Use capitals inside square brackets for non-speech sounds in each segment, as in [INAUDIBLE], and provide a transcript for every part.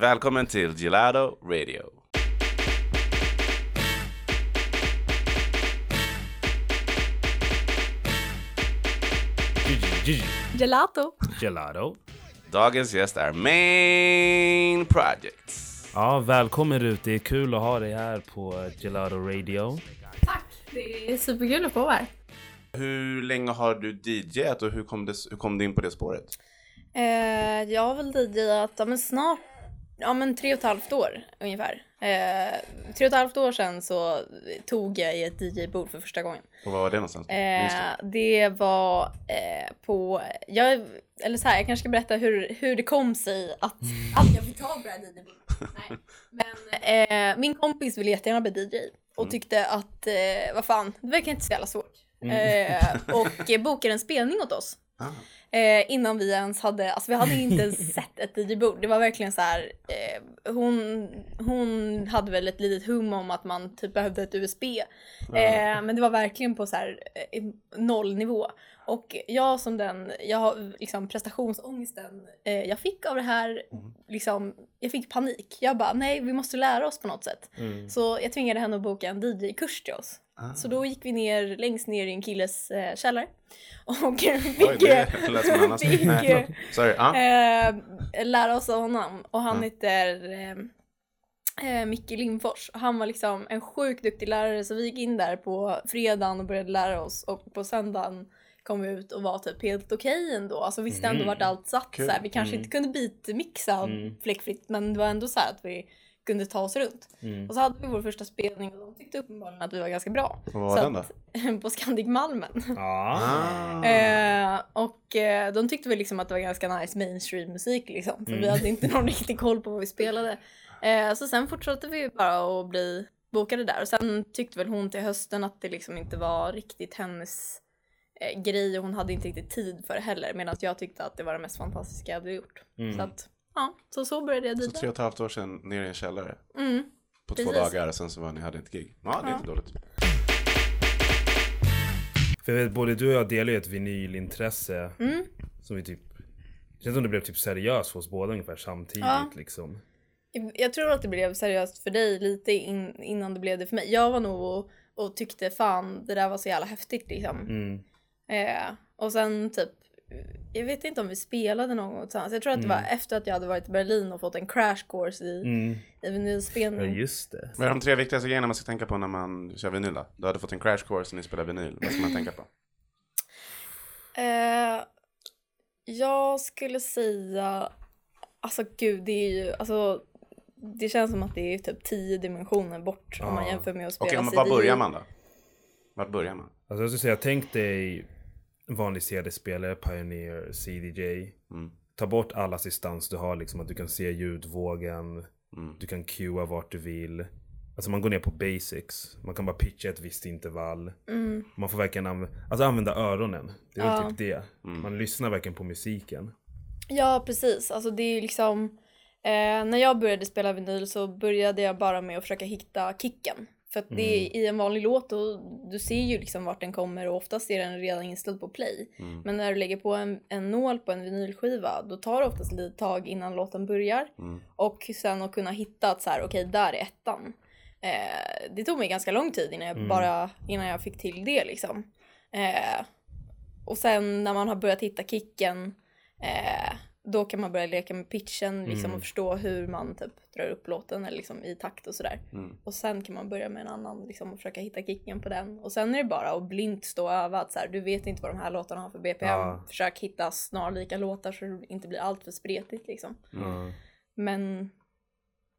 Välkommen till Gelato Radio. Gelato. Gelato. Dagens gäst är Main Projects. Ja, välkommen ut. Det är kul att ha dig här på Gelato Radio. Tack. Det är superkul att få vara här. Hur länge har du DJat och hur kom, det, hur kom du in på det spåret? Eh, jag har väl DJat ja, men snart ja, men tre och ett halvt år ungefär. Eh, tre och ett halvt år sedan så tog jag i ett DJ-bord för första gången. Och var var det någonstans? Eh, det var eh, på, jag, eller så här, jag kanske ska berätta hur, hur det kom sig att, [LAUGHS] att jag fick tag på det här DJ-bordet. Nej. Men eh, min kompis ville jättegärna bli DJ och tyckte att, eh, vad fan, det verkar inte så jävla svårt. Eh, och bokade en spelning åt oss. Ah. Eh, innan vi ens hade, alltså vi hade inte ens [LAUGHS] sett ett DJ-bord. Det var verkligen så här, eh, hon, hon hade väl ett litet hum om att man typ behövde ett USB. Eh, men det var verkligen på så här eh, nollnivå. Och jag som den, jag har liksom prestationsångesten eh, jag fick av det här, liksom, jag fick panik. Jag bara, nej vi måste lära oss på något sätt. Så jag tvingade henne att boka en DJ-kurs till oss. Så då gick vi ner längst ner i en killes eh, källare. [LAUGHS] Och fick, Oj, fick Nej, eh. Sorry. Ah. eh, lära oss av honom. Och han Ja. heter eh, eh, Micke Lindfors. Han var liksom en sjukt duktig lärare så vi gick in där på fredagen och började lära oss. Och på söndagen kom ut och var typ helt okej ändå. Alltså visste ändå Mm. vart allt satt. Kul. Så här, vi kanske Mm. inte kunde beatmixa Mm. fläckfritt men det var ändå så här att vi kunde ta oss runt. Mm. Och så hade vi vår första spelning och de tyckte uppenbarligen att vi var ganska bra. Vad var så den då? att- [LAUGHS] på Scandic Malmen. Ja. Ah. Eh, och eh, de tyckte väl liksom att det var ganska nice mainstream musik liksom. För vi Mm. hade inte någon [LAUGHS] riktig koll på vad vi spelade. Eh, så sen fortsatte vi bara att bli bokade där. Och sen tyckte väl hon till hösten att det liksom inte var riktigt hennes eh, grej och hon hade inte riktigt tid för det heller. Medan jag tyckte att det var det mest fantastiska jag hade gjort. Mm. Så att, ja, så så började jag Så dit. tre och ett halvt år sedan ner i en källare Mm. på två Precis. dagar och sen så var ni hade ett gig. Ja, det är Ja. inte dåligt. För jag vet, både du och jag delar ju ett vinylintresse. Mm. Som vi typ... Det känns som det blev typ seriöst för oss båda ungefär samtidigt Ja. liksom. Jag tror att det blev seriöst för dig lite in, innan det blev det för mig. Jag var nog och, och tyckte fan det där var så jävla häftigt liksom. Mm. Eh, och sen typ, jag vet inte om vi spelade någon gång tillsammans. Jag tror att det var efter att jag hade varit i Berlin och fått en crash course i, Mm. i Ja vinylspelning. just det. Vad är de tre viktigaste grejerna man ska tänka på när man kör vinyl då? Du hade fått en crash course när ni spelar vinyl. Vad ska man tänka på? Eh, jag skulle säga, alltså gud det är ju, alltså det känns som att det är typ tio dimensioner bort om man Ja. jämför med att spela Okej, men CD. var börjar man då? Vart börjar man? Alltså jag skulle säga, tänk dig vanlig CD-spelare, Pioneer, CDJ. Mm. Ta bort all assistans du har, liksom att du kan se ljudvågen. Mm. Du kan cuea vart du vill. Alltså man går ner på basics. Man kan bara pitcha ett visst intervall. Mm. Man får verkligen anv- alltså använda öronen. Det är väl Ja. typ det. Man lyssnar verkligen på musiken. Ja, precis. Alltså det är ju liksom... Eh, när jag började spela vinyl så började jag bara med att försöka hitta kicken. För att det är i en vanlig låt och du ser ju liksom vart den kommer och oftast är den redan inställd på play. Mm. Men när du lägger på en, en nål på en vinylskiva då tar det oftast ett litet tag innan låten börjar. Mm. Och sen att kunna hitta att så här, okej där är ettan. Eh, det tog mig ganska lång tid innan jag, Mm. bara, innan jag fick till det liksom. Eh, och sen när man har börjat hitta kicken eh, då kan man börja leka med pitchen liksom, Mm. och förstå hur man typ drar upp låten eller, liksom, i takt och sådär. Mm. Och sen kan man börja med en annan liksom, och försöka hitta kicken på den. Och sen är det bara att blint stå och öva. Att, så här, du vet inte vad de här låtarna har för BPM. Ja. Försök hitta snarlika låtar så det inte blir allt för spretigt. Liksom. Mm. Men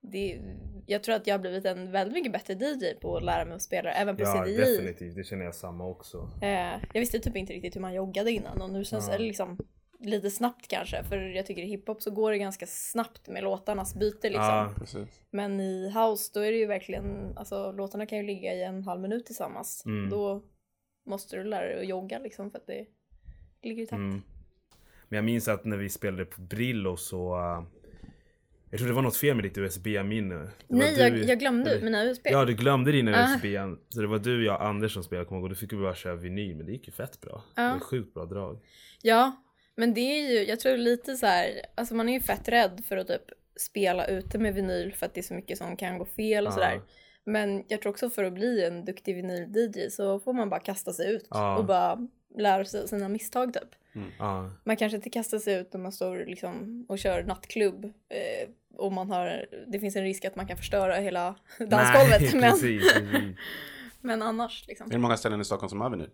det, jag tror att jag har blivit en väldigt mycket bättre DJ på att lära mig att spela även på Ja, CDI. definitivt. Det känner jag samma också. Eh, jag visste typ inte riktigt hur man joggade innan och nu känns Ja. det liksom lite snabbt kanske för jag tycker i hiphop så går det ganska snabbt med låtarnas byte liksom. Ja. Men i house då är det ju verkligen, alltså låtarna kan ju ligga i en halv minut tillsammans. Mm. Då måste du lära dig att jogga liksom för att det ligger i takt. Mm. Men jag minns att när vi spelade på Brillo så... uh, jag tror det var något fel med ditt USB-minne. Det Nej, du- jag, jag glömde eller- mina USB. Ja, du glömde dina Ah. USB. Så det var du, jag och Anders som spelade, kommer ihåg. Då fick vi bara köra vinyl, men det gick ju fett bra. Det Ja. var sjukt bra drag. Ja, men det är ju, jag tror lite så här, alltså man är ju fett rädd för att typ spela ute med vinyl för att det är så mycket som kan gå fel och Ja. sådär. Men jag tror också för att bli en duktig vinyl-DJ så får man bara kasta sig ut Ja. och bara lära sig sina misstag typ. Ja. Man kanske inte kastar sig ut när man står liksom och kör nattklubb eh, och man har, det finns en risk att man kan förstöra hela dansgolvet. Nej, [LAUGHS] men, precis, precis. [LAUGHS] men annars liksom. Det många ställen i Stockholm som har vinyl?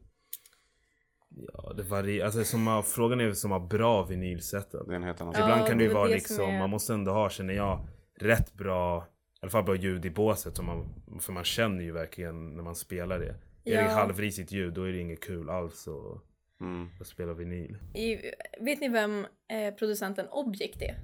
Ja, det varierar. Alltså, som har, frågan är som har bra vinylsetup. Det är en helt annan Ja. Ibland kan det ju vara det liksom, som är- man måste ändå ha, känner jag, rätt bra, i alla fall bra ljud i båset. Som man, för man känner ju verkligen när man spelar det. Är det Ja. halvrisigt ljud, då är det inget kul alls att, Mm. att spela vinyl. I, vet ni vem eh, producenten Object är?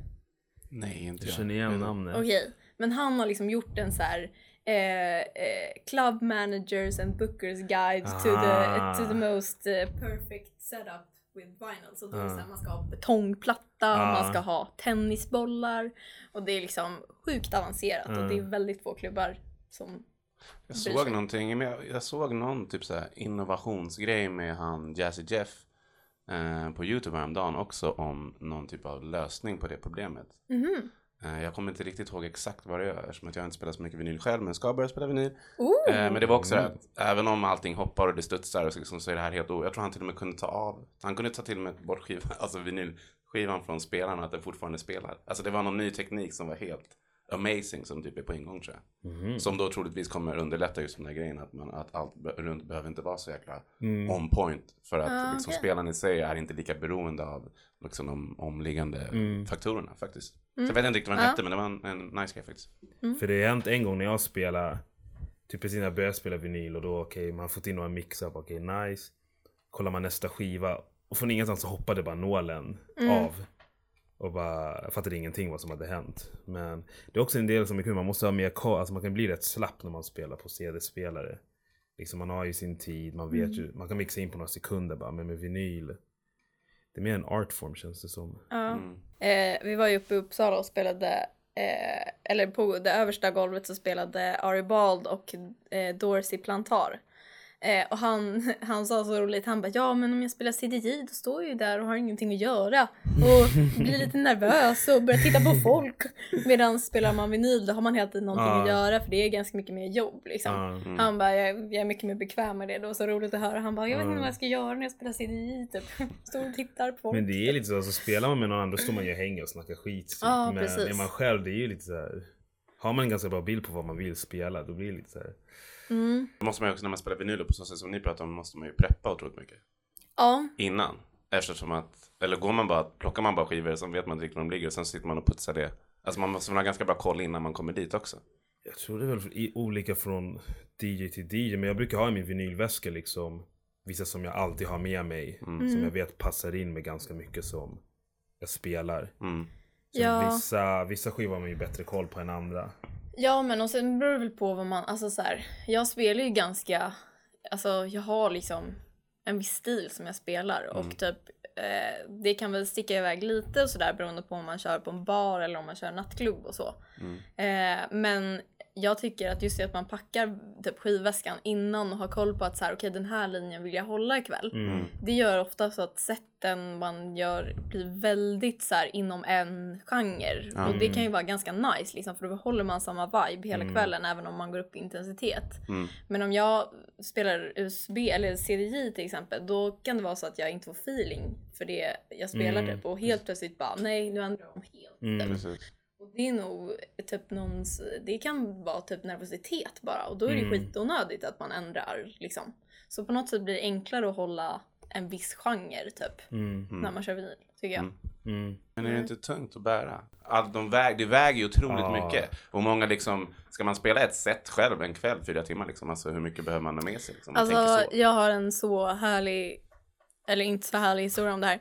Nej, inte Jag jag. känner igen namnet. Okej, men han har liksom gjort en så här eh, eh, Club Managers and Bookers Guide to, Ah. the, to the most eh, perfect setup with vinyl. Så då är det Ah. så här, man ska ha betongplatta, Ah. man ska ha tennisbollar och det är liksom sjukt avancerat och Ah. det är väldigt få klubbar som Jag såg sig. någonting, men jag, jag såg någon typ så här innovationsgrej med han Jazzy Jeff eh, på Youtube häromdagen också om någon typ av lösning på det problemet. Mhm. Eh, jag kommer inte riktigt ihåg exakt vad det är eftersom att jag inte spelar så mycket vinyl själv men ska börja spela vinyl. Ooh. Eh, men det var också det att även om allting hoppar och det studsar och så, liksom, så är det här helt o... Jag tror han till och med kunde ta av, han kunde ta till och med bort skivan, [LAUGHS] alltså vinylskivan från spelaren och att den fortfarande spelar. Alltså det var någon ny teknik som var helt amazing som typ är på ingång tror jag. Mhm. Som då troligtvis kommer underlätta just den här grejen att, man, att allt runt behöver inte vara så jäkla Mm. on point. För att Ah, liksom, spelaren i sig är inte lika beroende av liksom, de omliggande Mm. faktorerna faktiskt. Så jag vet inte riktigt vad den Ja. hette men det var en, en nice grej faktiskt. För det har hänt en gång när jag spelar, typ precis när jag började spela vinyl och då okej, man har fått in några mixar, okej nice. Kollar man nästa skiva och från ingenstans så hoppade bara nålen av. Och bara, jag fattade ingenting vad som hade hänt. Men det är också en del som är kul, man måste ha mer koll, alltså man kan bli rätt slapp när man spelar på CD-spelare. Liksom man har ju sin tid, man vet ju, man kan mixa in på några sekunder bara, men med vinyl. Det är mer en artform känns det som. Ja. Mm. Eh, vi var ju uppe i Uppsala och spelade, eh, eller på det översta golvet så spelade Ari Bald och eh, Dorsey Plantar. Eh, och han, [LAUGHS] han sa så roligt, han bara ja men om jag spelar CDJ då står jag ju där och har ingenting att göra och blir lite [LAUGHS] nervös och börjar titta på folk. Medan spelar man vinyl då har man hela tiden någonting Ja. att göra för det är ganska mycket mer jobb liksom. Ja. Mm. Han bara, jag, jag är mycket mer bekväm med det. Det var så roligt att höra. Han bara, jag vet inte vad jag ska göra när jag spelar CDJ typ. [LAUGHS] Står och tittar på. Men det är lite så, alltså, spelar man med någon annan då står man ju och hänger och snackar skit. typ. Ja, Men precis. är man själv, det är ju lite så här. Har man en ganska bra bild på vad man vill spela, då blir det lite så här. Mm. Då måste man ju också när man spelar vinyl på så sätt som ni pratar om måste man ju preppa otroligt mycket. Ja, Innan. Eftersom att, eller går man bara, plockar man bara skivor så vet man inte riktigt var de ligger och sen sitter man och putsar det. Alltså man måste väl ha ganska bra koll innan man kommer dit också. Jag tror det är väl i- olika från DJ till DJ, men jag brukar ha i min vinylväska liksom vissa som jag alltid har med mig. Mm. Som jag vet passar in med ganska mycket som jag spelar. Mm. Så Ja. vissa, vissa skivor har man ju bättre koll på än andra. Ja men och sen beror det väl på vad man, alltså så här, jag spelar ju ganska, alltså jag har liksom en viss stil som jag spelar och typ eh, det kan väl sticka iväg lite och sådär beroende på om man kör på en bar eller om man kör nattklubb och så. Mm. Eh, men jag tycker att just det att man packar typ skivväskan innan och har koll på att så här, okej den här linjen vill jag hålla ikväll. Mm. Det gör ofta så att sätten man gör blir väldigt så här inom en genre. Ja. Och det kan ju vara ganska nice liksom för då håller man samma vibe hela Mm. kvällen även om man går upp i intensitet. Mm. Men om jag spelar USB eller CDJ till exempel då kan det vara så att jag inte får feeling för det jag spelar Mm. typ och helt plötsligt bara nej nu ändrar jag om helt. Mm. det är nog typ någons, det kan vara typ nervositet bara och då är det Mm. skitonödigt att man ändrar liksom. Så på något sätt blir det enklare att hålla en viss genre typ Mm. när man kör vinyl tycker jag. Mm. Mm. Men är det inte tungt att bära? All, de väg, det väger ju otroligt Ja. mycket. Och många liksom, ska man spela ett set själv en kväll, fyra timmar liksom, alltså hur mycket behöver man ha med sig? Liksom, Alltså så. jag har en så härlig, eller inte så härlig historia om det här.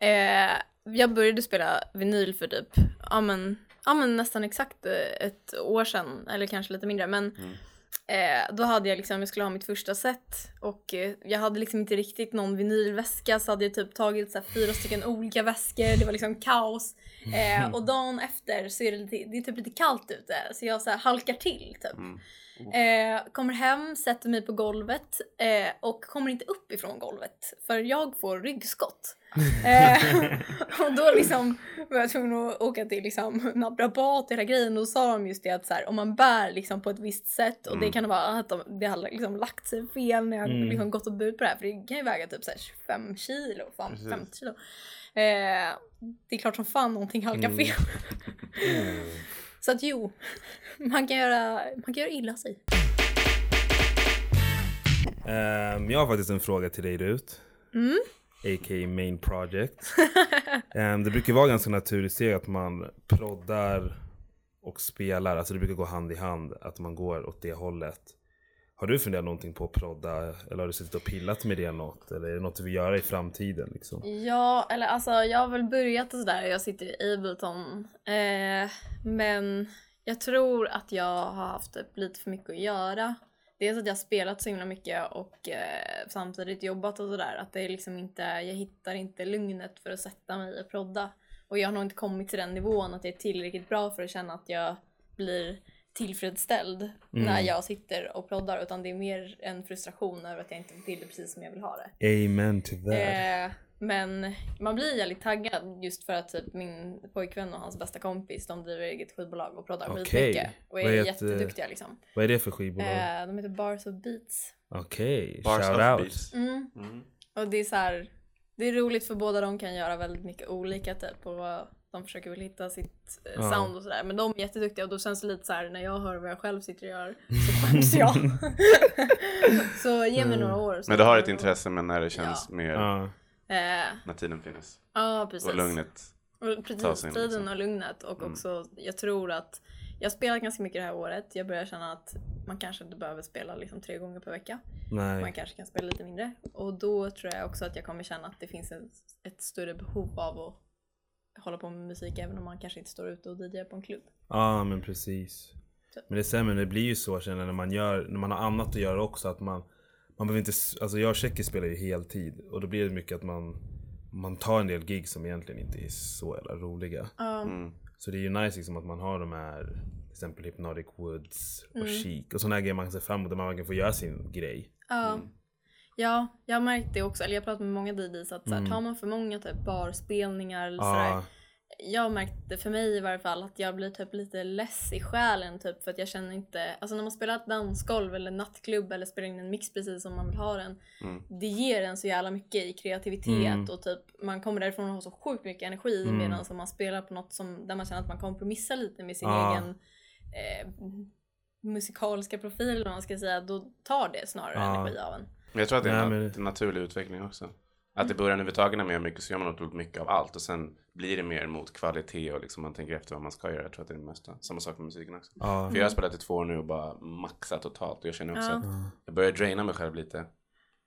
Eh, jag började spela vinyl för typ, ja men, ja men nästan exakt eh, ett år sedan, eller kanske lite mindre. Men Mm. eh, då hade jag liksom, jag skulle ha mitt första set Och eh, jag hade liksom inte riktigt någon vinylväska så hade jag typ tagit så här, fyra stycken olika väskor. Det var liksom kaos. Eh, och dagen efter så är det, lite, det är typ lite kallt ute så jag så här, halkar till typ. Mm. Eh, kommer hem, sätter mig på golvet eh, och kommer inte upp ifrån golvet för jag får ryggskott. [LAUGHS] eh, och då liksom var jag tvungen att åka till liksom, naprapat och hela grejen och då sa de just det att så här, om man bär liksom på ett visst sätt och det Mm. kan vara att de, det har liksom lagt sig fel när jag Mm. liksom gått och burit på det här för det kan ju väga typ så här 25 kilo, fan, Precis. 50 kilo. Eh, det är klart som fan någonting halkar Mm. Så att jo, [LAUGHS] man kan göra, man kan göra illa sig. Ehm, jag har faktiskt en fråga till dig Rut. Mm. A.k.a. main project. [LAUGHS] Ehm, det brukar vara ganska naturligt steg att man proddar och spelar. Alltså det brukar gå hand i hand att man går åt det hållet. Har du funderat någonting på att prodda? Eller har du suttit och pillat med det något? Eller är det något du vill göra i framtiden? Liksom? Ja, eller alltså jag har väl börjat och sådär. Jag sitter i Ableton. Eh, men jag tror att jag har haft typ lite för mycket att göra. Dels att jag har spelat så himla mycket och eh, samtidigt jobbat och sådär. Att det är liksom inte, jag hittar inte lugnet för att sätta mig och prodda. Och jag har nog inte kommit till den nivån att jag är tillräckligt bra för att känna att jag blir tillfredsställd när jag sitter och proddar. Utan det är mer en frustration över att jag inte får till det precis som jag vill ha det. Amen to that. Eh, men man blir jävligt taggad just för att typ min pojkvän och hans bästa kompis de driver eget skivbolag och proddar Okej. skitmycket. Och är Vad heter- jätteduktiga liksom. Vad är det för skivbolag? Eh, de heter Bars of Beats. Okej, Bars shout of out. Beats. Mm. Mm. Och det är så här, det är roligt för båda de kan göra väldigt mycket olika typ och de försöker väl hitta sitt eh, Ja. sound och sådär. Men de är jätteduktiga och då känns det lite så här när jag hör vad jag själv sitter och gör [LAUGHS] så skäms jag. [LAUGHS] så ge mig några år. så Men du har ett intresse men när det känns Ja. mer, Ja. Eh, när tiden finns. ja, precis. Och lugnet. Och precis, sig in, tiden liksom. och lugnet och Mm. också jag tror att jag har spelat ganska mycket det här året. Jag börjar känna att man kanske inte behöver spela liksom tre gånger per vecka. Man Nej. kanske kan spela lite mindre. Och då tror jag också att jag kommer känna att det finns ett, ett större behov av att hålla på med musik även om man kanske inte står ute och DJar på en klubb. Ja men precis. Så. Men det stämmer, det blir ju så känner när man gör, när man har annat att göra också att man Man behöver inte, alltså jag och Tjeckis spelar ju heltid och då blir det mycket att man Man tar en del gig som egentligen inte är så jävla roliga. Ja, Mm. Så det är ju nice liksom att man har de här Till exempel Hypnotic Woods och Mm. Chic och sådana här grejer man kan se fram emot där man verkligen får göra sin grej. ja. Mm. Ja, jag har märkt det också. Eller jag har pratat med många DJs att så här, Mm. tar man för många typ barspelningar eller sådär. Ja, jag har märkt det för mig i varje fall att jag blir typ lite less i själen typ för att jag känner inte, alltså när man spelar ett dansgolv eller nattklubb eller spelar in en mix precis som man vill ha den. Mm. Det ger en så jävla mycket i kreativitet Mm. och typ man kommer därifrån och har så sjukt mycket energi Mm. medan man spelar på något som, där man känner att man kompromissar lite med sin Ja. egen eh, musikaliska profil eller vad man ska säga, då tar det snarare Ja. energi av en. Jag tror att det är Nej, en, men- en naturlig utveckling också. Att i början när vi tagen med mycket så gör man otroligt mycket av allt och sen blir det mer mot kvalitet och liksom man tänker efter vad man ska göra. Jag tror att det är det mesta. Samma sak med musiken också. ja. För jag har spelat i två år nu och bara maxat totalt och jag känner också Ja. att jag börjar draina mig själv lite.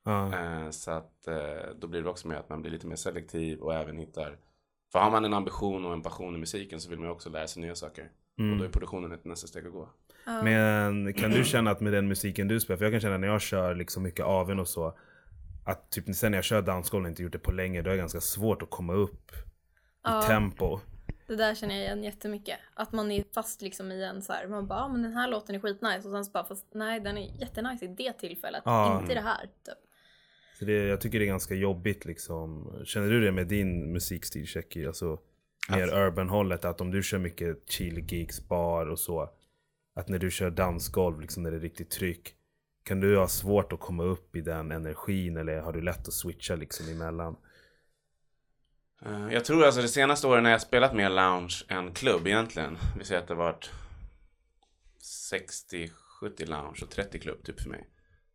Eh, så att eh, då blir det också mer att man blir lite mer selektiv och även hittar för har man en ambition och en passion i musiken så vill man också lära sig nya saker. Och då är Mm. produktionen ett nästa steg att gå. Ja. Men kan du [CLEARS THROAT] känna att med den musiken du spelar, för jag kan känna när jag kör liksom mycket aven och så Att typ sen när jag kör dansgolv och inte gjort det på länge, då är det ganska svårt att komma upp i Ja. tempo. Det där känner jag igen jättemycket. Att man är fast liksom i en så här, man bara, ah, men den här låten är skitnice och sen så bara, fast nej den är jättenice i det tillfället, Ja. inte i det här. Typ. Så det, jag tycker det är ganska jobbigt liksom. Känner du det med din musikstil Checky? Alltså mer Alltså- urban-hållet, att om du kör mycket chill gigs, bar och så. Att när du kör dansgolv, liksom när det är riktigt tryck. Kan du ha svårt att komma upp i den energin eller har du lätt att switcha liksom emellan? Eh, Jag tror alltså de senaste åren när jag spelat mer lounge än klubb egentligen. Vi säger att det har varit 60-70 lounge och 30 klubb typ för mig.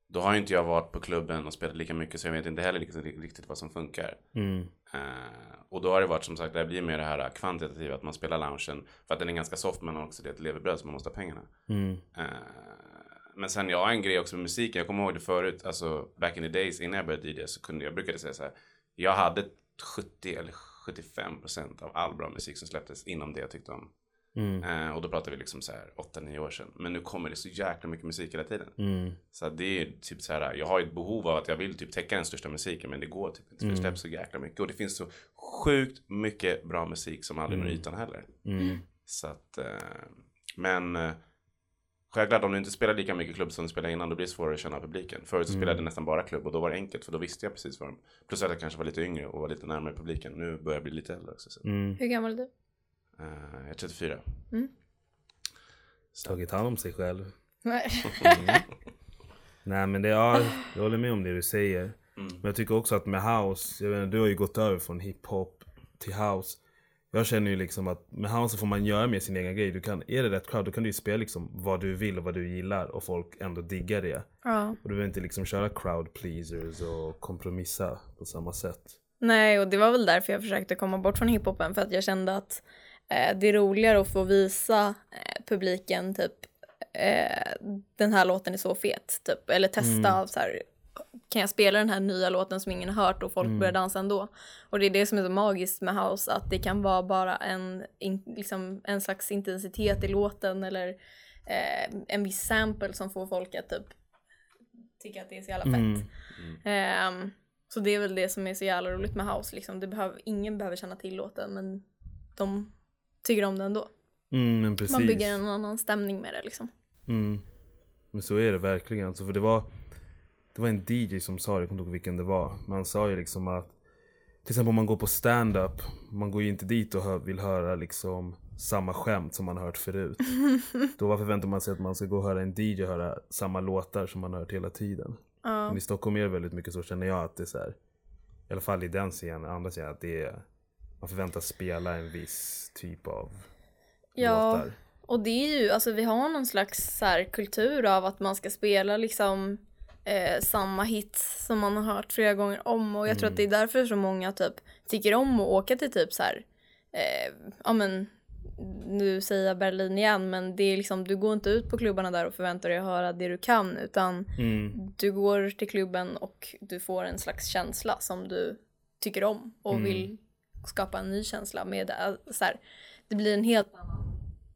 Då har ju inte jag varit på klubben och spelat lika mycket så jag vet inte heller liksom riktigt vad som funkar. Mm. Eh, och då har det varit som sagt, det blir mer det här kvantitativa att man spelar loungen för att den är ganska soft men också det är ett levebröd som man måste ha pengarna. Mm. Eh, men sen jag har en grej också med musiken. Jag kommer ihåg det förut, alltså back in the days innan jag började DJ så kunde jag brukade säga så här. Jag hade 70 eller 75 procent av all bra musik som släpptes inom det jag tyckte om. Mm. Eh, och då pratar vi liksom så här 8-9 år sedan. Men nu kommer det så jäkla mycket musik hela tiden. Mm. Så det är typ så här, jag har ett behov av att jag vill typ täcka den största musiken men det går typ inte. För det släpps så jäkla mycket. Och det finns så sjukt mycket bra musik som aldrig når ytan heller. Mm. Så att, eh, men eh, självklart om du inte spelar lika mycket klubb som du spelade innan då blir det svårare att känna publiken. Förut så spelade jag nästan bara klubb och då var det enkelt för då visste jag precis vad de, plus att jag kanske var lite yngre och var lite närmare publiken. Nu börjar jag bli lite äldre också. Så. Mm. Hur gammal är du? Eh, jag är 34. Tagit hand om sig själv. Nej. Nej men det är, jag håller med om det du säger. Mm. Men jag tycker också att med house, jag vet inte, du har ju gått över från hiphop till house. Jag känner ju liksom att med house får man göra med sin egen grej. Du kan, är det rätt crowd då kan du ju spela liksom vad du vill och vad du gillar och folk ändå diggar det. Ja. Och du behöver inte liksom köra crowd pleasers och kompromissa på samma sätt. Nej, och det var väl därför jag försökte komma bort från hiphopen för att jag kände att det är roligare att få visa eh, publiken typ eh, den här låten är så fet, typ. Eller testa av så här, kan jag spela den här nya låten som ingen har hört och folk börjar dansa ändå. Och det är det som är så magiskt med house, att det kan vara bara en, in, liksom, en slags intensitet i låten eller eh, en viss sample som får folk att typ tycka att det är så jävla fett. Mm. Ehm, så det är väl det som är så jävla roligt med house. Liksom. Det behöver, ingen behöver känna till låten men de tycker om den ändå. Mm. Man bygger en annan stämning med det liksom. Mm. Men så är det verkligen. Alltså, för det var, det var en DJ som sa det, jag kommer inte ihåg vilken det var. Men han sa ju liksom att till exempel om man går på stand-up, man går ju inte dit och hör, vill höra liksom samma skämt som man har hört förut. [LAUGHS] Då varför väntar man sig att man ska gå och höra en DJ och höra samma låtar som man har hört hela tiden? Ja. Men i Stockholm är det väldigt mycket så känner jag att det är så här, i alla fall i den scenen, andra scenen, att det är, man förväntas spela en viss typ av Ja, låtar. och det är ju, alltså vi har någon slags så här, kultur av att man ska spela liksom eh, samma hits som man har hört flera gånger om och jag tror att det är därför så många typ tycker om att åka till typ så här, eh, ja men nu säger jag Berlin igen men det är liksom, du går inte ut på klubbarna där och förväntar dig att höra det du kan utan Mm. du går till klubben och du får en slags känsla som du tycker om och vill skapa en ny känsla med äh, så här, det blir en helt annan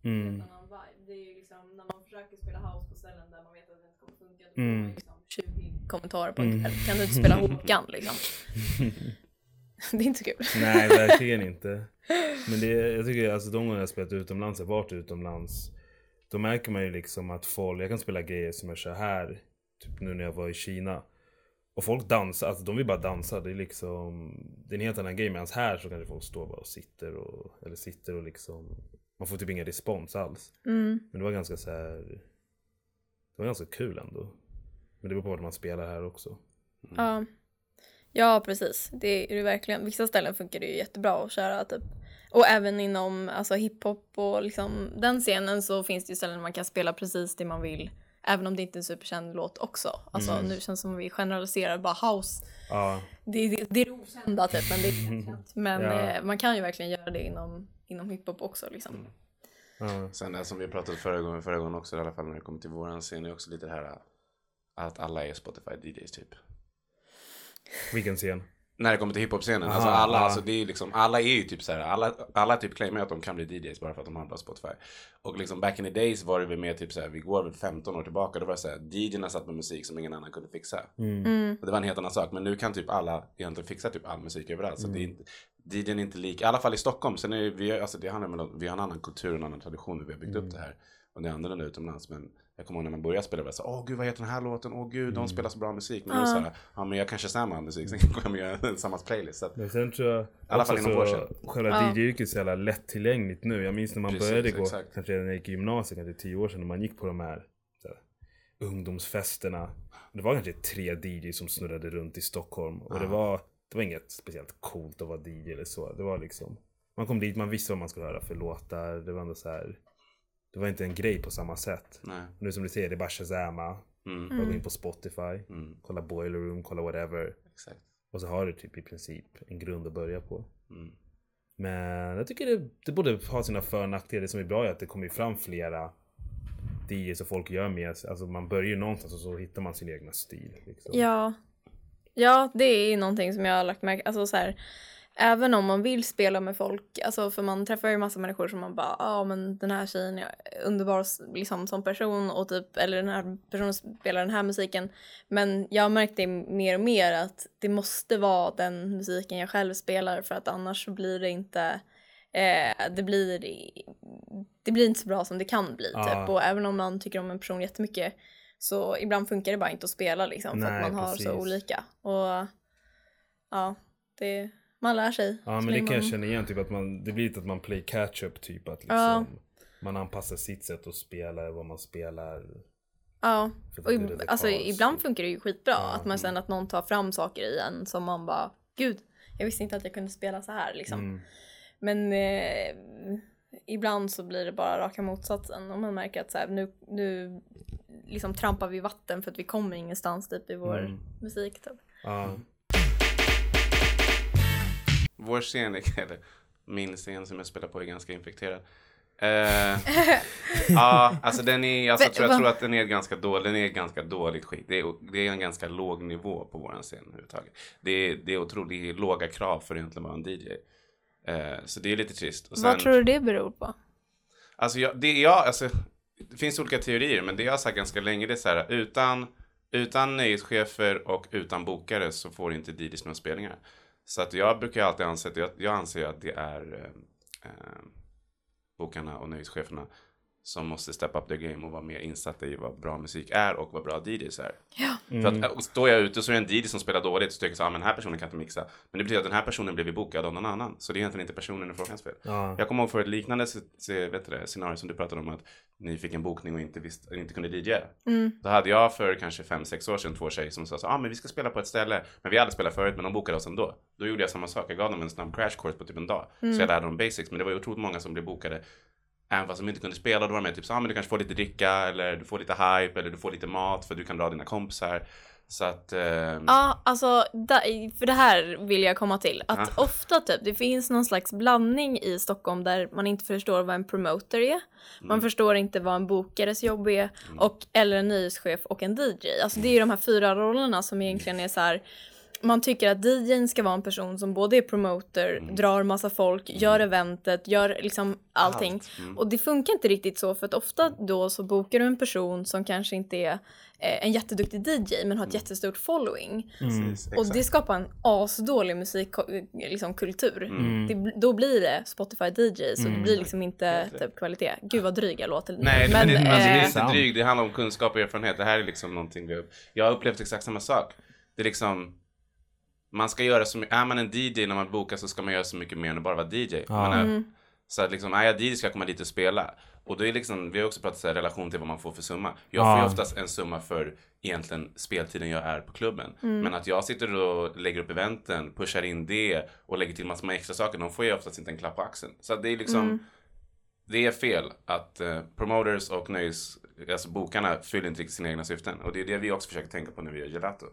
Mm. annan vibe. Det är ju liksom när man försöker spela house på ställen där man vet att det inte kommer funka. Då Mm. får man liksom 20 kommentarer på en kväll. Kan du inte spela [LAUGHS] Håkan liksom? [LAUGHS] det är inte kul. Nej, verkligen inte. [LAUGHS] Men det, jag tycker alltså de gånger jag spelat utomlands, jag har varit utomlands. Då märker man ju liksom att folk, jag kan spela grejer som jag kör här, typ nu när jag var i Kina. Och folk dansar, alltså de vill bara dansa. Det är liksom, det är en helt annan grej. Medan här så kanske folk står bara och sitter och, eller sitter och liksom, man får typ ingen respons alls. Mm. Men det var ganska så här, det var ganska kul ändå. Men det beror på vart man spelar här också. Ja. ja, precis. Det är det verkligen. Vissa ställen funkar det ju jättebra att köra typ. Och även inom alltså, hiphop och liksom, den scenen så finns det ju ställen där man kan spela precis det man vill. Även om det inte är en superkänd låt också. Alltså nu känns det som att vi generaliserar bara house. Ja, Det, det, det är det okända typ men det är [LAUGHS] känt. Men Ja. eh, man kan ju verkligen göra det inom, inom hiphop också liksom. ja. Sen det som vi pratade förra gången, förra gången också i alla fall när det kommer till våran scen är också lite det här att alla är Spotify DJs typ. Vilken scen? När det kommer till hiphop-scenen. Alltså alla, alltså det är liksom, alla är ju typ så här, alla, alla typ claimar att de kan bli DJs bara för att de har bra Spotify. Och liksom back in the days var det väl mer typ så här, vi går väl 15 år tillbaka, då var det så här, DJerna satt med musik som ingen annan kunde fixa. Mm. Och det var en helt annan sak, men nu kan typ alla egentligen fixa typ all musik överallt. Så det är inte, DJn är inte lik, i alla fall i Stockholm. Sen är vi, alltså det handlar om, vi har en annan kultur, en annan tradition, vi har byggt upp det här. Och det är annorlunda utomlands. Men jag kommer ihåg när man började spela, så åh gud vad heter den här låten, åh gud de spelar så bra musik. Men det så här, ja men jag kanske samma musik, sen kommer jag göra samma playlist. Så att, Men sen tror jag alla fall inom vår så själva Ja. DJ-yrket är så jävla lättillgängligt nu. Jag minns när man Precis, började gå, exakt. kanske när jag gick i gymnasiet, kanske tio år sedan, när man gick på de här, ungdomsfesterna. Det var kanske tre DJ som snurrade runt i Stockholm. Och det, var, det var inget speciellt coolt att vara DJ eller så. Det var liksom, man kom dit, man visste vad man skulle höra för låtar. Det var ändå så här, det var inte en grej på samma sätt. nej. Nu som du säger, det är bara Shazama. Mm, Bara gå in på Spotify, mm, kolla Boiler Room, kolla whatever. exakt. Och så har du typ i princip en grund att börja på. Mm. Men jag tycker det, det borde ha sina för och nackdelar. Det som är bra är att det kommer ju fram flera DJs och folk gör mer. Alltså man börjar ju någonstans och så hittar man sin egna stil. Liksom. Ja. Ja, det är någonting som jag har lagt märke alltså så här, även om man vill spela med folk, alltså för man träffar ju massa människor som man bara, ja ah, men den här tjejen är underbar liksom som person och typ, eller den här personen spelar den här musiken. Men jag har märkt det mer och mer att det måste vara den musiken jag själv spelar för att annars så blir det inte Eh, det, blir, det blir inte så bra som det kan bli. Ja. Typ. Och även om man tycker om en person jättemycket så ibland funkar det bara inte att spela liksom, för Nej, att man har precis. så olika. Och ja, det, man lär sig. Ja men det kan jag man- känna igen, typ att man, det blir lite att man play catch up typ. Att liksom, Ja. Man anpassar sitt sätt att spela, vad man spelar. Ja, och ib- alltså, ibland funkar det ju skitbra. Ja, att man sen mm. att någon tar fram saker i en som man bara, gud, jag visste inte att jag kunde spela så här liksom. Mm. Men eh, ibland så blir det bara raka motsatsen. Och man märker att så här, nu, nu liksom trampar vi vatten för att vi kommer ingenstans typ i vår Mm. musik. Typ. Ja. Vår scen, [LAUGHS] eller min scen som jag spelar på är ganska infekterad. Eh, [LAUGHS] ja, alltså den är, alltså, jag, tror, jag tror att den är ganska dålig, den är ganska dåligt skick. Det är, det är en ganska låg nivå på våran scen överhuvudtaget. Det är, det är otroligt låga krav för egentligen vara en DJ. Eh, så det är lite trist. Och Vad tror du det beror på? Alltså, jag, det, jag, alltså, det finns olika teorier, men det jag har sagt ganska länge det är så här, utan, utan nöjeschefer och utan bokare så får inte DJs några spelningar. Så att jag brukar alltid anse att, jag, jag anser att det är eh, eh bokarna och nöjescheferna som måste step up their game och vara mer insatta i vad bra musik är och vad bra DJs är. Ja. För att äh, står jag ute så är det en DJ som spelar dåligt så tycker jag så, ah, men den här personen kan inte mixa. Men det betyder att den här personen blev bokad av någon annan. Så det är egentligen inte personen i frågans fel. Ja. Jag kommer ihåg för ett liknande vet du det, scenario som du pratade om att ni fick en bokning och inte, visste, inte kunde DJ. Mm. Då hade jag för kanske fem sex år sedan två tjejer som sa så ah, men vi ska spela på ett ställe. Men vi hade spelat förut men de bokade oss ändå. Då gjorde jag samma sak. Jag gav dem en snabb crash course på typ en dag. Mm. Så jag lärde dem basics. Men det var ju otroligt många som blev bokade. Även fast de inte kunde spela. Då var de med typ så ah, men du kanske får lite dricka eller du får lite hype eller du får lite mat för du kan dra dina kompisar. Så att... ehm, Ja, alltså där, för det här vill jag komma till. Att Ja. ofta typ, det finns någon slags blandning i Stockholm där man inte förstår vad en promoter är. Man Mm. förstår inte vad en bokares jobb är. Och, eller en nyhetschef och en DJ. Alltså det är ju de här fyra rollerna som egentligen är så här. Man tycker att DJn ska vara en person som både är promoter, Mm. drar massa folk, gör eventet, gör liksom allting. Allt. Mm. Och det funkar inte riktigt så för att ofta då så bokar du en person som kanske inte är eh, en jätteduktig DJ men har ett jättestort following. precis, Och det skapar en asdålig musikkultur. Liksom, kultur. Mm. Det, då blir det Spotify DJs och det blir liksom inte typ kvalitet. Gud vad dryg jag låter. Nej, men, det, alltså, det är eh, inte drygt. Det handlar om kunskap och erfarenhet. Det här är liksom någonting vi... Jag har upplevt exakt samma sak. Det är liksom... Man ska göra så mycket... Är man en DJ när man bokar så ska man göra så mycket mer än att bara vara DJ. Ja. Man är, Mm. Så att liksom, är jag DJ ska jag komma dit och spela. Och då är liksom, vi har också pratat så här, relation till vad man får för summa. Jag Ja. får ju oftast en summa för egentligen speltiden jag är på klubben. Mm. Men att jag sitter och lägger upp eventen, pushar in det och lägger till massor med extra saker, de får ju oftast inte en klapp på axeln. Så att det är liksom, Mm. det är fel att eh, promoters och nöjes, alltså bokarna fyller inte riktigt sina egna syften. Och det är det vi också försöker tänka på när vi gör gelato.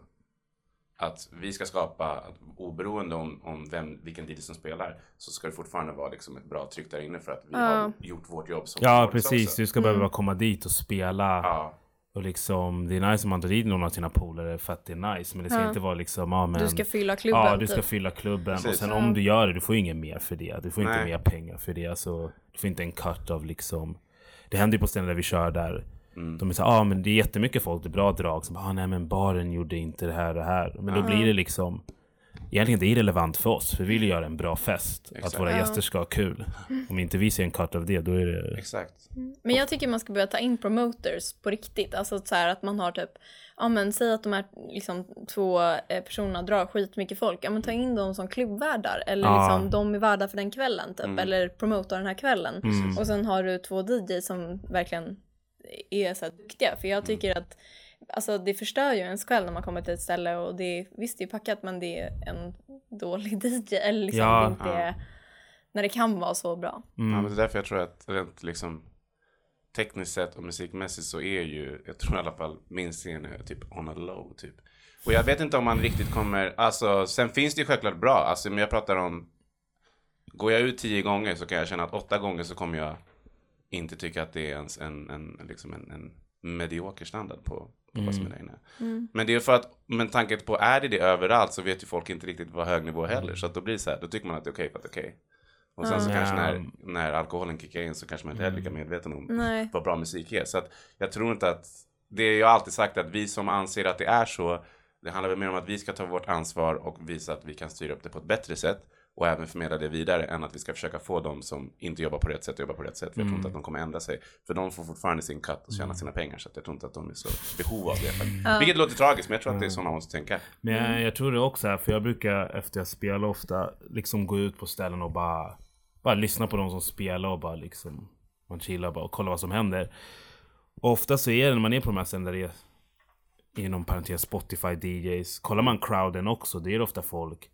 Att vi ska skapa, oberoende om, om vem, vilken DJ som spelar, så ska det fortfarande vara liksom ett bra tryck där inne för att vi Ja. har gjort vårt jobb som Ja precis, också. du ska behöva komma dit och spela. Ja, Och liksom, det är nice om man tar dit någon av sina polare för att det är nice. Men det ska Ja. inte vara liksom, ja men. Du ska fylla klubben. Ja, du ska typ. fylla klubben. Och Precis. sen Ja. om du gör det, du får inget mer för det. Du får inte Nej. mer pengar för det. Alltså, du får inte en cut av liksom. Det händer ju på ställen där vi kör där. Mm. De är såhär, ja ah, men det är jättemycket folk, det är bra drag. Som ah, nej men baren gjorde inte det här och det här. Men då blir det liksom. Egentligen det är irrelevant för oss. För vi vill göra en bra fest. Exakt. Att våra gäster ska ha kul. Om inte vi ser en cut av det, då är det... exakt. Men jag tycker man ska börja ta in promoters på riktigt. Alltså så här att man har typ, ja men säg att de här liksom, två eh, personerna drar skitmycket folk. Ja men ta in dem som klubbvärdar. Eller Ja. liksom de är värdar för den kvällen typ. Mm. Eller promotar den här kvällen. Mm. Och sen har du två DJs som verkligen är så här duktiga. För jag tycker att Alltså det förstör ju ens kväll när man kommer till ett ställe och det är, visst det är packat men det är en dålig [LAUGHS] DJ eller liksom Ja. det inte Ja. är, när det kan vara så bra. Ja, Mm. men det är därför jag tror att rent liksom tekniskt sett och musikmässigt så är ju, jag tror i alla fall min scen är typ on a low typ. Och jag vet inte om man riktigt kommer, alltså sen finns det ju självklart bra, alltså men jag pratar om, går jag ut tio gånger så kan jag känna att åtta gånger så kommer jag inte tycka att det är ens en, en, liksom en, en medioker standard på, på vad som är där inne. Mm. Men det är för att, med tanke på, är det det överallt så vet ju folk inte riktigt vad hög nivå heller. Så att då blir det så här, då tycker man att det är okej för att det är okej. Och sen så Ja. kanske när, när alkoholen kickar in så kanske man inte är lika medveten om Nej. vad bra musik är. Så att jag tror inte att, det är jag alltid sagt att vi som anser att det är så, det handlar väl mer om att vi ska ta vårt ansvar och visa att vi kan styra upp det på ett bättre sätt och även förmedla det vidare än att vi ska försöka få dem som inte jobbar på rätt sätt att jobba på rätt sätt. För jag tror inte att de kommer ändra sig. För de får fortfarande sin cut och tjäna sina pengar så att jag tror inte att de är så behov av det. faktiskt. Vilket låter tragiskt men jag tror att det är så man måste tänka. Men jag, jag tror det också, här, för jag brukar efter jag spelar ofta liksom gå ut på ställen och bara, bara lyssna på de som spelar och bara liksom man chillar bara och kollar vad som händer. Och ofta så är det när man är på de här ställena där det är inom parentes Spotify DJs. Kollar man crowden också, det är ofta folk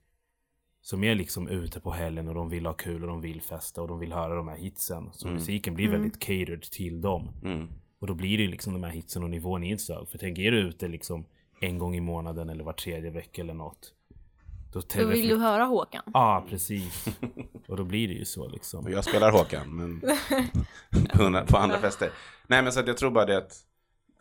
som är liksom ute på helgen och de vill ha kul och de vill festa och de vill höra de här hitsen. Så musiken blir väldigt catered till dem. Mm. Och då blir det liksom de här hitsen och nivån är inte så hög. För tänk, är du ute liksom en gång i månaden eller var tredje vecka eller något. Då, Då vill du höra Håkan. Ja, ah, precis. [LAUGHS] Och då blir det ju så liksom. Jag spelar Håkan, men på, [LAUGHS] på andra [LAUGHS] fester. Nej, men så att jag tror bara det att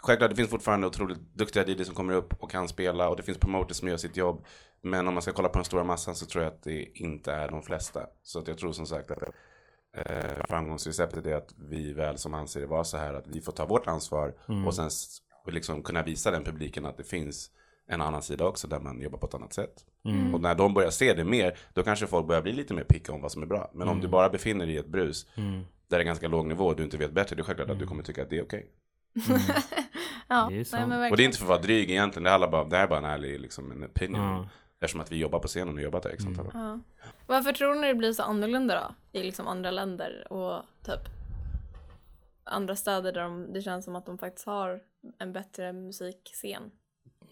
självklart det finns fortfarande otroligt duktiga DJs som kommer upp och kan spela och det finns promoters som gör sitt jobb. Men om man ska kolla på den stora massan så tror jag att det inte är de flesta. Så att jag tror som sagt att eh, framgångsreceptet är att vi väl som anser det vara så här att vi får ta vårt ansvar och sen liksom kunna visa den publiken att det finns en annan sida också där man jobbar på ett annat sätt. Och när de börjar se det mer, då kanske folk börjar bli lite mer picka om vad som är bra. Men om du bara befinner dig i ett brus där det är ganska låg nivå och du inte vet bättre, det är självklart att du kommer tycka att det är okej. [LAUGHS] Ja, Det är nej, Och det är inte för att vara dryg egentligen, det, handlar bara, det här är bara en ärlig liksom, en opinion. Ja. Eftersom att vi jobbar på scenen och jobbat där x antal år. Ja. Varför tror ni det blir så annorlunda då? I liksom andra länder och typ andra städer där de, det känns som att de faktiskt har en bättre musikscen.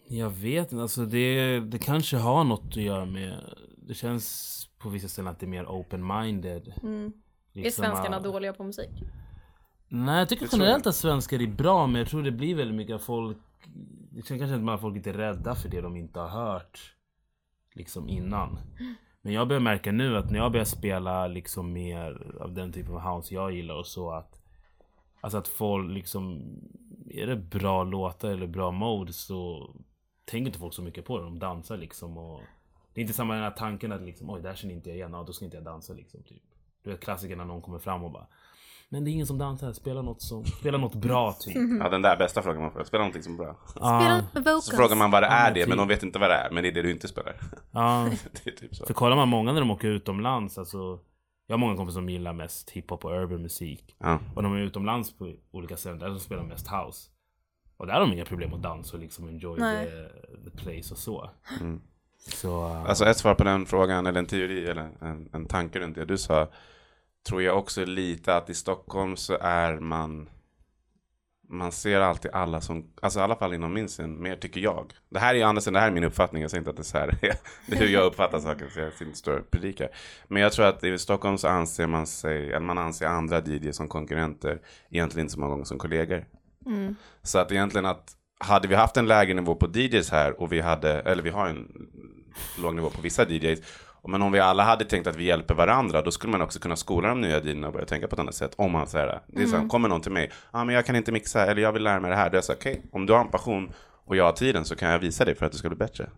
Jag vet inte, alltså det, det kanske har något att göra med... Det känns på vissa ställen att det är mer open-minded. Mm. Är Liksom, svenskarna ah, dåliga på musik? Nej, jag tycker generellt att svenskar är bra, men jag tror det blir väldigt mycket att folk... Det känns kanske att folk är lite rädda för det de inte har hört liksom innan. Men jag börjar märka nu att när jag börjar spela liksom mer av den typen av house jag gillar och så att Alltså att folk liksom Är det bra låtar eller bra mode så Tänker inte folk så mycket på det, de dansar liksom och Det är inte samma den här tanken att liksom oj där känner inte jag igen, ja, då ska inte jag dansa liksom typ. Du vet klassiker när någon kommer fram och bara Men det är ingen som dansar, spela något som, spela något bra typ [LAUGHS] Ja, den där bästa frågan man får. Spela någonting som är bra. Spela vocals. Så frågar man vad det är det, typ. men de vet inte vad det är. Men det är det du inte spelar. [LAUGHS] ja. [LAUGHS] det är typ så. För kollar man många när de åker utomlands, alltså Jag har många kompisar som gillar mest hiphop och urban musik Ja. Och de är utomlands på olika ställen, där de spelar mest house Och där har de inga problem att dansa och liksom enjoy Nej. the, the place och så Mm. Så uh, Alltså ett svar på den frågan, eller en teori, eller en, en tanke runt det du sa. Tror jag också lite att i Stockholm så är man man ser alltid alla som, alltså i alla fall inom min scen, mer tycker jag. Det här är ju andra sidan, det här är min uppfattning, jag säger inte att det är så här, [LAUGHS] det är hur jag uppfattar saker, så jag inte står och predikar. Men jag tror att i Stockholm så anser man sig, eller man anser andra DJs som konkurrenter, egentligen inte så många gånger som kollegor. Mm. Så att egentligen att hade vi haft en lägre nivå på DJs här och vi hade, eller vi har en låg nivå på vissa DJs. Men om vi alla hade tänkt att vi hjälper varandra, då skulle man också kunna skola de nya DJerna och börja tänka på ett annat sätt. Om man säger det är så här, kommer någon till mig, ja ah, men jag kan inte mixa, eller jag vill lära mig det här. Då är jag så okej, om du har en passion och jag har tiden så kan jag visa dig för att du ska bli bättre.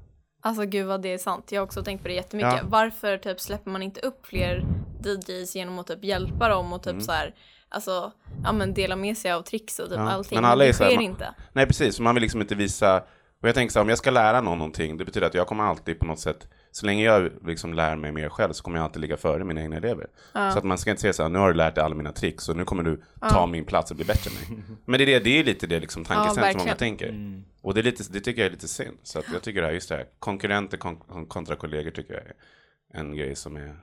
Alltså gud vad det är sant. Jag har också tänkt på det jättemycket. Ja. Varför typ släpper man inte upp fler DJs genom att typ hjälpa dem och typ Mm. så här, alltså, ja men dela med sig av tricks och typ Ja, allting. men alla är det så här, sker man- inte. Nej, precis. Man vill liksom inte visa... Och jag tänker så här, om jag ska lära någon någonting, det betyder att jag kommer alltid på något sätt, så länge jag liksom lär mig mer själv så kommer jag alltid ligga före mina egna elever. Så att man ska inte säga så här, nu har du lärt dig alla mina tricks och nu kommer du ta min plats och bli bättre än mig. [LAUGHS] Men det är, det, det är lite det liksom tankesätt som många tänker. Och det, är lite, det tycker jag är lite synd. Så att jag tycker det här, just det här, konkurrenter kon, kontra kollegor tycker jag är en grej som är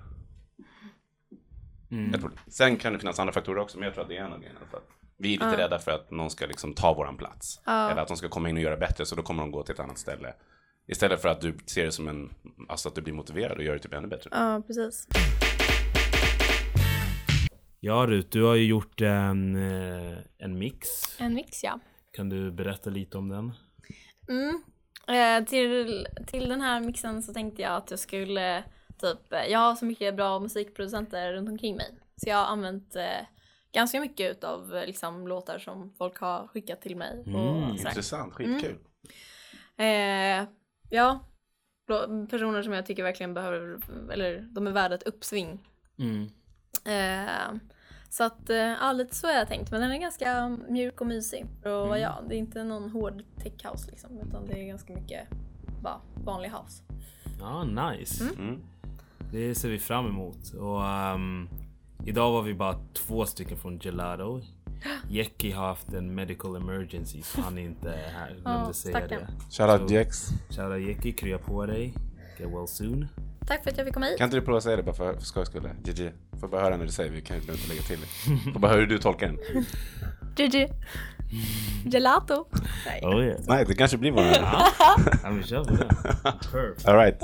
mm. ett problem. Sen kan det finnas andra faktorer också, men jag tror att det är en av grejerna. Vi är lite Ja. rädda för att någon ska liksom ta våran plats. Ja. Eller att de ska komma in och göra bättre, så då kommer de gå till ett annat ställe. Istället för att du ser det som en, alltså att du blir motiverad och gör det typ ännu bättre. Ja, precis. Ja Rut, du har ju gjort en, eh, en mix En mix ja. Kan du berätta lite om den? Mm. Eh, till, till den här mixen så tänkte jag att jag skulle typ, jag har så mycket bra musikproducenter runt omkring mig. Så jag har använt eh, ganska mycket utav liksom, låtar som folk har skickat till mig. Mm, Och sådär. Intressant, skitkul. Eh, ja, personer som jag tycker verkligen behöver, eller de är värda ett uppsving. Mm. Eh, så att, eh, ja lite så har jag tänkt. Men den är ganska mjuk och mysig. Och Mm. ja, det är inte någon hård tech house liksom. Utan det är ganska mycket bara vanlig house. Ja, nice. Mm. Det ser vi fram emot. Och ehm, idag var vi bara två stycken från Gelato. Jackie har haft en medical emergency så han är inte här. Glömde Ja, säga det. Shoutout Jex. Shoutout Jackie, krya på dig. Get well soon. Tack för att jag fick komma hit. Kan inte du prova att säga det bara för, för skojs skull? GG. Får bara höra när du säger vi kan ju inte lägga till det. Får bara höra hur du tolkar den. [LAUGHS] GG. Gelato. Nej. Oh yeah. Nej, det kanske blir bara Ja men kör på. [LAUGHS] Perfect. Alright.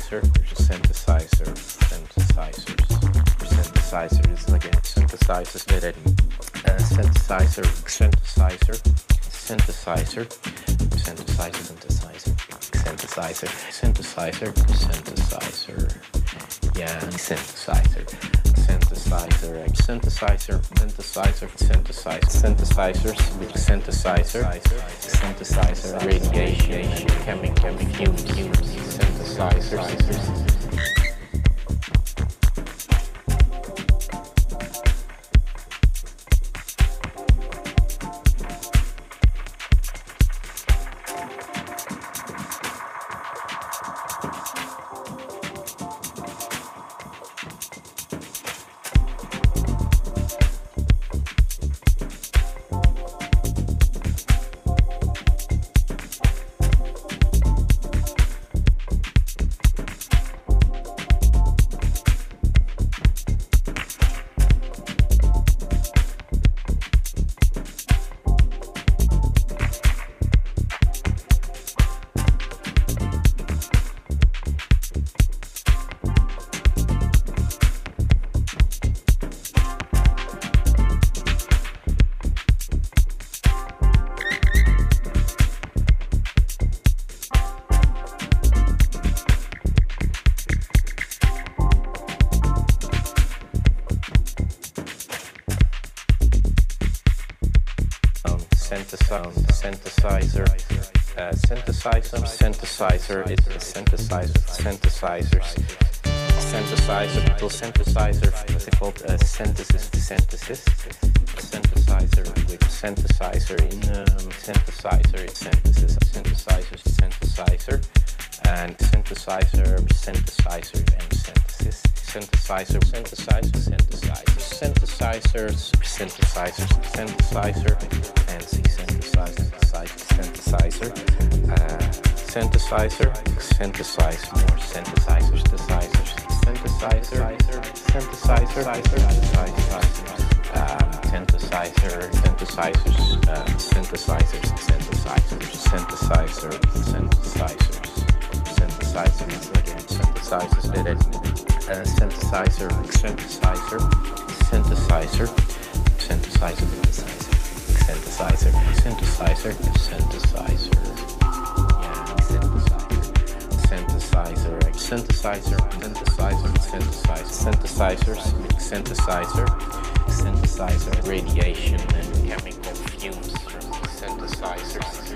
Synthesizer, synthesizer, synthesizers. Synthesizer is like a synthesizers it, uh, synthesizer, synthesizer, synthesizer, synthesizer, synthesizer, synthesizer, synthesizer, synthesizer, yeah, synthesizer, synthesizer, synthesizer, synthesizer, synthesizer, synthesizers synthesizer, synthesizer, radiation, chemical fumes, synthesizers. Synthesizer, it's a synthesizer, synthesizers. Synthesizer, little synthesizer, it called? Uh, synthesis, synthesis. Synthesizer with synthesizer in um, synthesizer, it's synthesis, synthesizer, synthesizer, and synthesizer, synthesizer, and synthesis. Synthesizer, synthesizer, synthesizer, synthesizers, synthesizers, synthesizer, fancy synthesizer, synthesizer, uh, synthesizer, synthesize more. Synthesizers, synthesizers, synthesizer, synthesizer, synthesizer, um, synthesizer, synthesizers, uh, synthesizers, synthesizers, synthesizer, synthesizers, synthesizers, again, synthesizers, did it. Uh, synthesizer, synthesizer, synthesizer, synthesizer, synthesizer, synthesizer, synthesizer, yeah, synthesizer, synthesizer, synthesizer, synthesizer, synthesizer, synthesizer, synthesizer, radiation and chemical fumes, from synthesizers.